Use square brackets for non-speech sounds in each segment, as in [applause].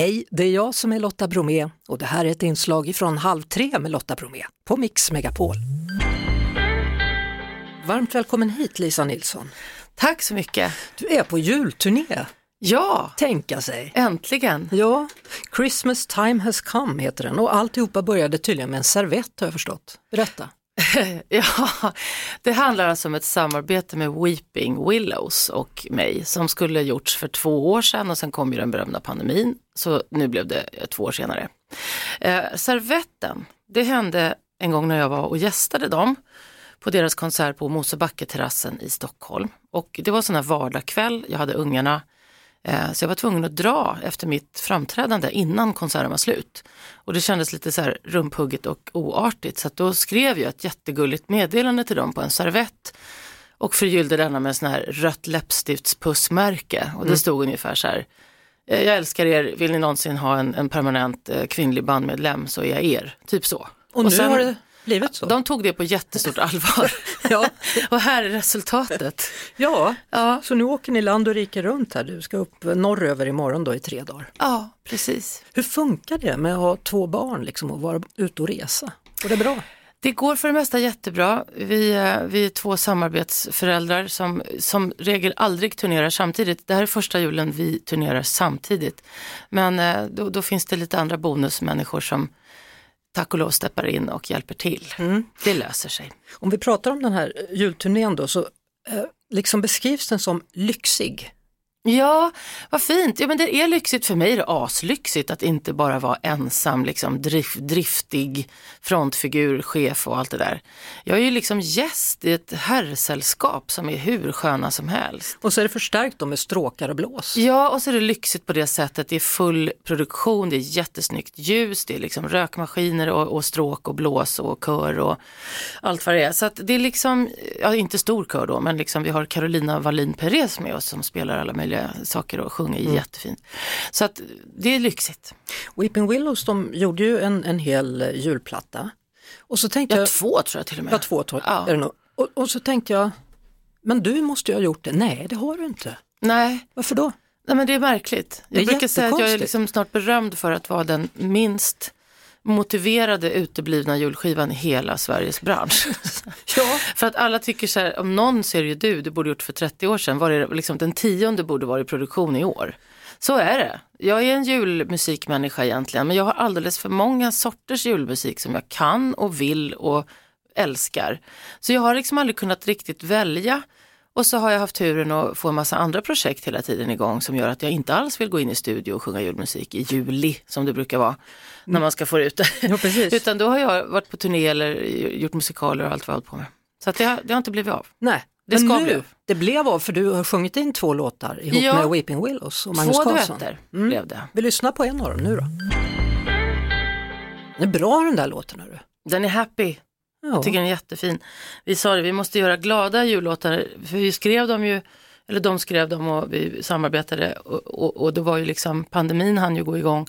Hej, det är jag som är Lotta Bromé och det här är ett inslag från Halv tre med Lotta Bromé på Mix Megapol. Varmt välkommen hit Lisa Nilsson. Tack så mycket. Du är på julturné. Ja, Tänka sig. äntligen. Ja, Christmas time has come heter den och alltihopa började tydligen med en servett har jag förstått. Berätta. [laughs] Ja, det handlar alltså om ett samarbete med Weeping Willows och mig som skulle gjorts för två år sedan och sen kom ju den berömda pandemin så nu blev det eh, två år senare. Eh, servetten, det hände en gång när jag var och gästade dem på deras konsert på Mosebacke-terrassen i Stockholm. Och det var sån här vardagskväll, jag hade ungarna, så jag var tvungen att dra efter mitt framträdande innan konserten var slut. Och det kändes lite så här rumphugget och oartigt så då skrev jag ett jättegulligt meddelande till dem på en servett och förgyllde denna med en sån här rött läppstiftspussmärke och det stod ungefär så här eh, jag älskar er, vill ni någonsin ha en, en permanent eh, kvinnlig bandmedlem så är jag er. Typ så. Och, nu sen- har det blivit så. De tog det på jättestort [laughs] allvar. Ja. [laughs] och här är resultatet. ja, Ja, så nu åker ni land och rike runt här. Du ska upp norröver imorgon då i tre dagar. ja precis. Hur funkar det med att ha två barn liksom och vara ute och resa? Går det bra? Det går för det mesta jättebra. Vi, eh, vi är två samarbetsföräldrar som som regel aldrig turnerar samtidigt. Det här är första julen vi turnerar samtidigt. Men eh, då, då finns det lite andra bonusmänniskor som tack och lov steppar in och hjälper till. Det löser sig. Om vi pratar om den här julturnén då så eh, liksom beskrivs den som lyxig. Ja, vad fint. Ja, men det är lyxigt för mig, är det aslyxigt att inte bara vara ensam, liksom drif, driftig frontfigur, chef och allt det där. Jag är ju liksom gäst i ett herrsällskap som är hur sköna som helst. Och så är det förstärkt då med stråkar och blås. Ja, och så är det lyxigt på det sättet. Det är full produktion, det är jättesnyggt ljus, det är liksom rökmaskiner och, och stråk och blås och kör och allt vad det är. Så att det är liksom, ja inte stor kör då, men liksom vi har Carolina Wallin Perez med oss som spelar alla möjliga saker och sjunger jättefint. Så att det är lyxigt. Weeping Willows de gjorde ju en, en hel julplatta. Och så tänkte Ja, jag, två tror jag till och med. ja, två tror Ja. är det nog. Och, och så tänkte jag, men du måste ju ha gjort det. Nej, det har du inte. Nej, Varför då? Nej men det är märkligt. Jag Det är brukar säga att jag är liksom snart berömd för att vara den minst motiverade uteblivna julskivan i hela Sveriges bransch. [laughs] Ja. för att alla tycker så här, om någon ser ju du, du borde gjort för 30 år sedan, var det liksom den tionde borde vara i produktion i år. Så är det. Jag är en julmusikmänniska egentligen, men jag har alldeles för många sorters julmusik som jag kan och vill och älskar. Så jag har liksom aldrig kunnat riktigt välja. Och så har jag haft turen att få en massa andra projekt hela tiden igång som gör att jag inte alls vill gå in i studio och sjunga julmusik i juli som det brukar vara när man ska få ut det. Ja. [laughs] Utan då har jag varit på turné eller gjort musikaler och allt vad jag hållit på med. Så det, har, det har inte blivit av. Nej, Det men ska nu, bli av. det blev av för du har sjungit in två låtar ihop Ja. med Weeping Willows och Magnus Två Carlsson. duetter Mm. blev det. Vi lyssnar på en av dem nu då. Det är bra den där låten. Hörru. Den är happy. Ja. Jag tycker den är jättefin. Vi sa det, vi måste göra glada jullåtar. För vi skrev dem ju, eller de skrev dem och vi samarbetade. Och, och, och då var ju liksom pandemin hann ju gå igång.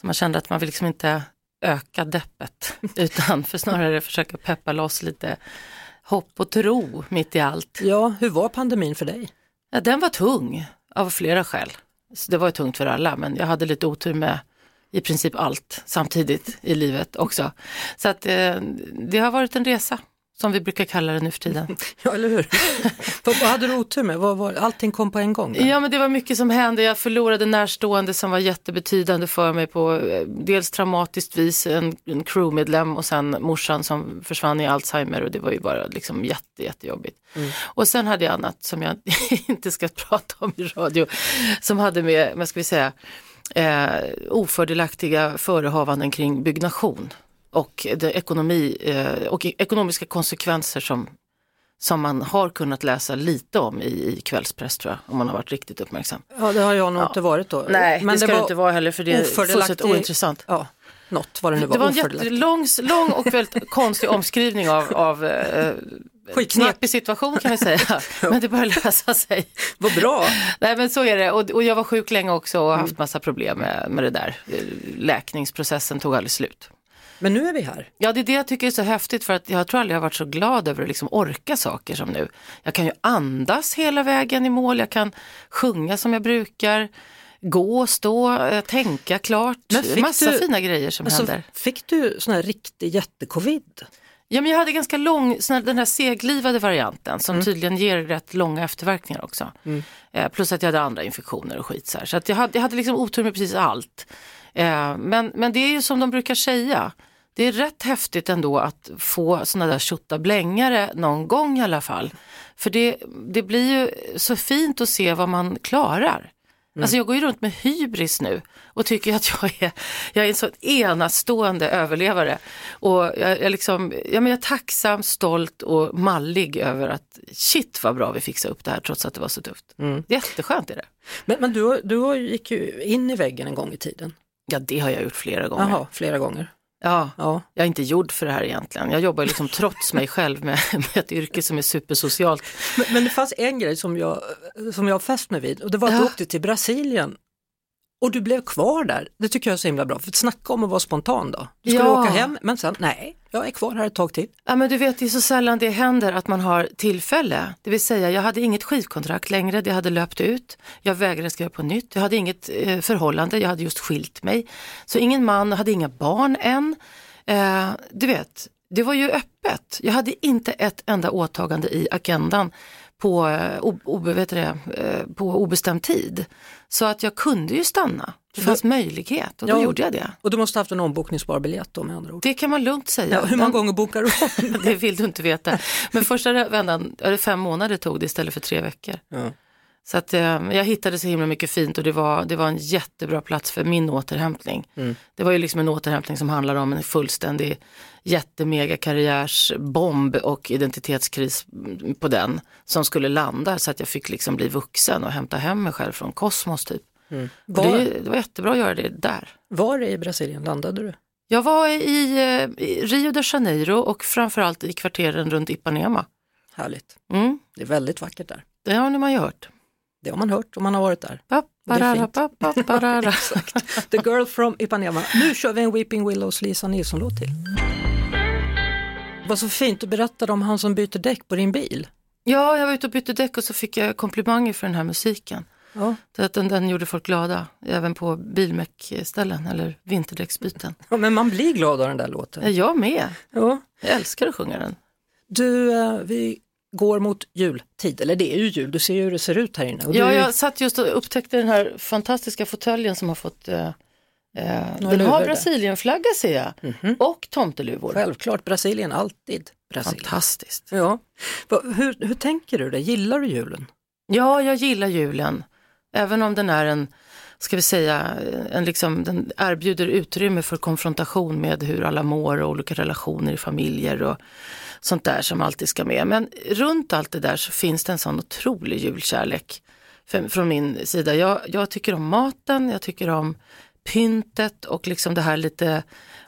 Så man kände att man vill liksom inte öka deppet. [laughs] Utan för snarare försöka peppa loss lite hopp och tro mitt i allt. ja, hur var pandemin för dig? Ja, den var tung av flera skäl. Så det var ju tungt för alla men jag hade lite otur med i princip allt samtidigt i livet också. Så att eh, det har varit en resa som vi brukar kalla det nu för tiden. [laughs] Ja, eller hur? vad, hade du otur med? Vad var, allting kom på en gång? där? Ja men det var mycket som hände. Jag förlorade närstående som var jättebetydande för mig på eh, dels traumatiskt vis, en, en crewmedlem och sen morsan som försvann i Alzheimer och det var ju bara liksom jätte, jättejobbigt. Och sen hade jag annat som jag [laughs] inte ska prata om i radio som hade med, vad ska vi säga, eh, ofördelaktiga förehavanden kring byggnation och, det ekonomi, eh, och ekonomiska konsekvenser som som man har kunnat läsa lite om i, i kvällspress tror jag, om man har varit riktigt uppmärksam. Ja, det har jag nog Ja. inte varit då. Nej, det ska det var inte vara heller för det är fullständigt ointressant. Ja, något vad det nu var. Det var en jättelång lång och väldigt [laughs] konstig omskrivning av, av eh, Knepig situation kan vi säga. [laughs] Men det börjar lösa sig. Vad bra! Nej men så är det och, och jag var sjuk länge också och har Mm. haft massa problem med, med det där. Läkningsprocessen tog aldrig slut. Men nu är vi här. Ja det är det jag tycker är så häftigt för att jag tror aldrig jag har varit så glad över att liksom orka saker som nu. Jag kan ju andas hela vägen i mål, jag kan sjunga som jag brukar. gå stå, eh, tänka klart, Men fick massa du- fina grejer som Alltså, händer. fick du sån här riktig jättecovid? Ja, men jag hade ganska lång, sån här, den här seglivade varianten som Mm. tydligen ger rätt långa efterverkningar också. Eh, plus att jag hade andra infektioner och skit så här. Så att jag, hade, jag hade liksom otur med precis allt. Eh, men, men det är ju som de brukar säga. Det är rätt häftigt ändå att få sådana där tjottablängare någon gång i alla fall. För det, det blir ju så fint att se vad man klarar. Alltså jag går ju runt med hybris nu och tycker att jag är, jag är en sån enastående överlevare. Och jag, jag, liksom, ja, men jag är tacksam, stolt och mallig över att shit vad bra vi fixade upp det här trots att det var så tufft. Jätteskönt är det. Men, men du, du gick ju in i väggen en gång i tiden. Ja det har jag gjort flera gånger. Jaha, flera gånger. Ja, Ja. jag är inte gjord för det här egentligen. Jag jobbar liksom trots mig själv med, [laughs] med ett yrke som är supersocialt. Men, men det fanns en grej som jag, som jag fäst mig vid och det var att Ja. du åkte till Brasilien och du blev kvar där. Det tycker jag är så himla bra, för att snacka om att vara spontan då. Du skulle Ja. åka hem, men sen nej, jag är kvar här ett tag till. Ja men du vet det är så sällan det händer att man har tillfälle. Det vill säga jag hade inget skivkontrakt längre, det hade löpt ut. Jag vägrade skriva på nytt, jag hade inget eh, förhållande, jag hade just skilt mig. Så ingen man, hade inga barn än. Eh, du vet, det var ju öppet. Jag hade inte ett enda åtagande i agendan på, eh, o, vet det, eh, på obestämd tid. Så att jag kunde ju stanna. Det fanns möjlighet och då Ja. gjorde jag det. Och du måste ha haft en ombokningsbar biljett då med andra ord. Det kan man lugnt säga. Ja, hur många gånger bokar du om? [laughs] det vill du inte veta. Men första vändan, fem månader tog det istället för tre veckor. Ja. Så att, eh, jag hittade så himla mycket fint och det var, det var en jättebra plats för min återhämtning. Det var ju liksom en återhämtning som handlar om en fullständig jättemega karriärsbomb och identitetskris på den som skulle landa så att jag fick liksom bli vuxen och hämta hem mig själv från kosmos typ. Och Var, det, det var jättebra att göra det där. var i Brasilien landade du? Jag var i, i Rio de Janeiro och framförallt i kvarteren runt Ipanema. Härligt. Mm, Det är väldigt vackert där. det har ni man ju hört. Det har man hört om man har varit där. [laughs] The Girl from Ipanema. Nu kör vi en Weeping Willows Lisa Nilsson-låt till. Det var så fint du berättade om han som byter däck på din bil. ja, jag var ute och bytte däck och så fick jag komplimanger för den här musiken. Ja. Att den, den gjorde folk glada, även på bilmäckställen eller vinterdäcksbyten. Ja, men man blir glad av den där låten. Ja, Jag med, Ja. jag älskar att sjunga den. Du, eh, vi går mot jultid, eller det är ju jul, du ser ju hur det ser ut här inne. Ja, jag satt just och upptäckte den här fantastiska fåtöljen som har fått, eh, eh, den har. Brasilienflagga ser jag, och tomteluvor. Självklart, Brasilien, alltid Brasilien. Fantastiskt. Ja. Hur, hur tänker du det? Gillar du julen? Ja, jag gillar julen. Även om den är en, ska vi säga, en liksom, den erbjuder utrymme för konfrontation med hur alla mår och olika relationer i familjer och sånt där som alltid ska med. Men runt allt det där så finns det en sån otrolig julkärlek för, från min sida. Jag, jag tycker om maten, jag tycker om pyntet och liksom det här lite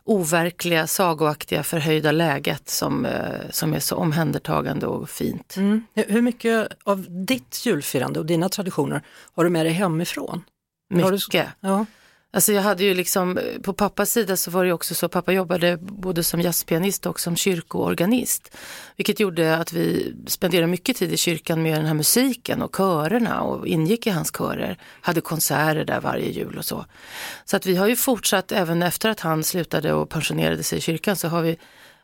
overkliga, sagoaktiga, förhöjda läget som, eh, som är så omhändertagande och fint. Mm. hur mycket av ditt julfirande och dina traditioner har du med dig hemifrån? Mycket. Ja. Alltså jag hade ju liksom, på pappas sida så var det också så, pappa jobbade både som jazzpianist och som kyrkoorganist. Vilket gjorde att vi spenderade mycket tid i kyrkan med den här musiken och körerna och ingick i hans körer. Hade konserter där varje jul och så. Så att vi har ju fortsatt, även efter att han slutade och pensionerade sig i kyrkan, så har vi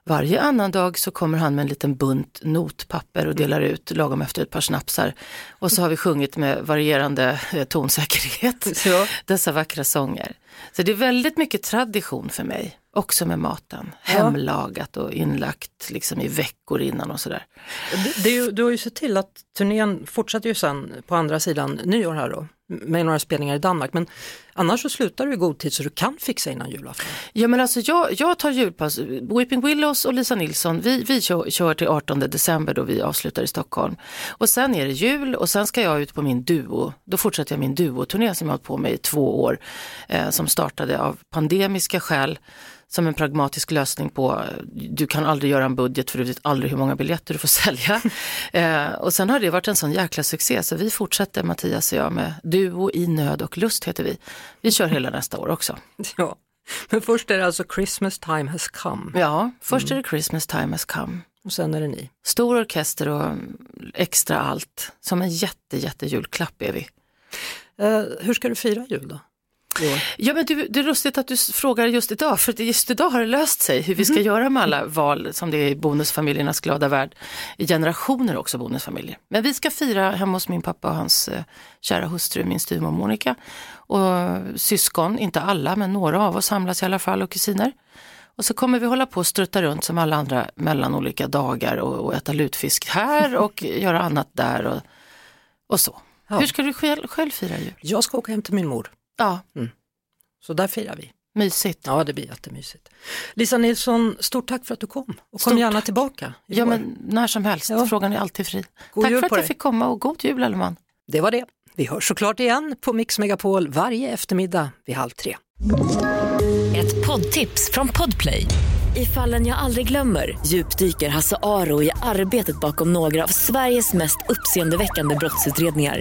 varje annan dag så kommer han med en liten bunt notpapper och delar ut lagom efter ett par snapsar. Och så har vi sjungit med varierande eh, tonsäkerhet [laughs] Ja. dessa vackra sånger. Så det är väldigt mycket tradition för mig, också med maten. Hemlagat och inlagt liksom i veckor innan och sådär. Ju, du har ju sett till att turnén fortsätter ju sen på andra sidan nyår här då, med några spelningar i Danmark. Men annars så slutar du i god tid så du kan fixa innan julafton. Ja men alltså jag, jag tar julpass, Weeping Willows och Lisa Nilsson, vi, vi kör, kör till 18 december då vi avslutar i Stockholm. Och sen är det jul och sen ska jag ut på min duo, då fortsätter jag min duoturné som jag har hållit på med i två år, eh, som startade av pandemiska skäl som en pragmatisk lösning på, eh, du kan aldrig göra en budget för du vet aldrig hur många biljetter du får [laughs] sälja. eh, och sen har det varit en sån jäkla succé så vi fortsätter Mattias och jag med Duo i nöd och lust heter vi. Vi kör hela nästa år också. [laughs] Ja. Men först är det alltså Christmas time has come Ja, först är det Christmas time has come. och sen är det ni. Stor orkester och extra allt. Som en jätte, jätte julklapp är vi. Eh, hur ska du fira jul då? Ja men du, det är lustigt att du frågar just idag, för just idag har det löst sig hur vi ska mm. göra med alla val som det är i bonusfamiljernas glada värld. I generationer också bonusfamiljer. Men vi ska fira hemma hos min pappa och hans eh, kära hustru, min styvmor Monica. Och syskon, inte alla men några av oss samlas i alla fall och kusiner. Och så kommer vi hålla på och strutta runt som alla andra mellan olika dagar och, och äta lutfisk här [laughs] och göra annat där och, och så. Ja. Hur ska du själv, själv fira jul? Jag ska åka hem till min mor. Ja. Mm. Så där firar vi. Mysigt. Ja, det blir jättemysigt. Lisa Nilsson, stort tack för att du kom och stort. kom gärna tillbaka. Ja, men när som helst. Ja. Frågan är alltid fri. God tack för att jag dig. fick komma och god jul Elleman. Det var det. Vi hörs såklart igen på Mix Megapol varje eftermiddag vid halv tre. Ett poddtips från Podplay. I fallen jag aldrig glömmer djupdyker Hasse Aro i arbetet bakom några av Sveriges mest uppseendeväckande brottsutredningar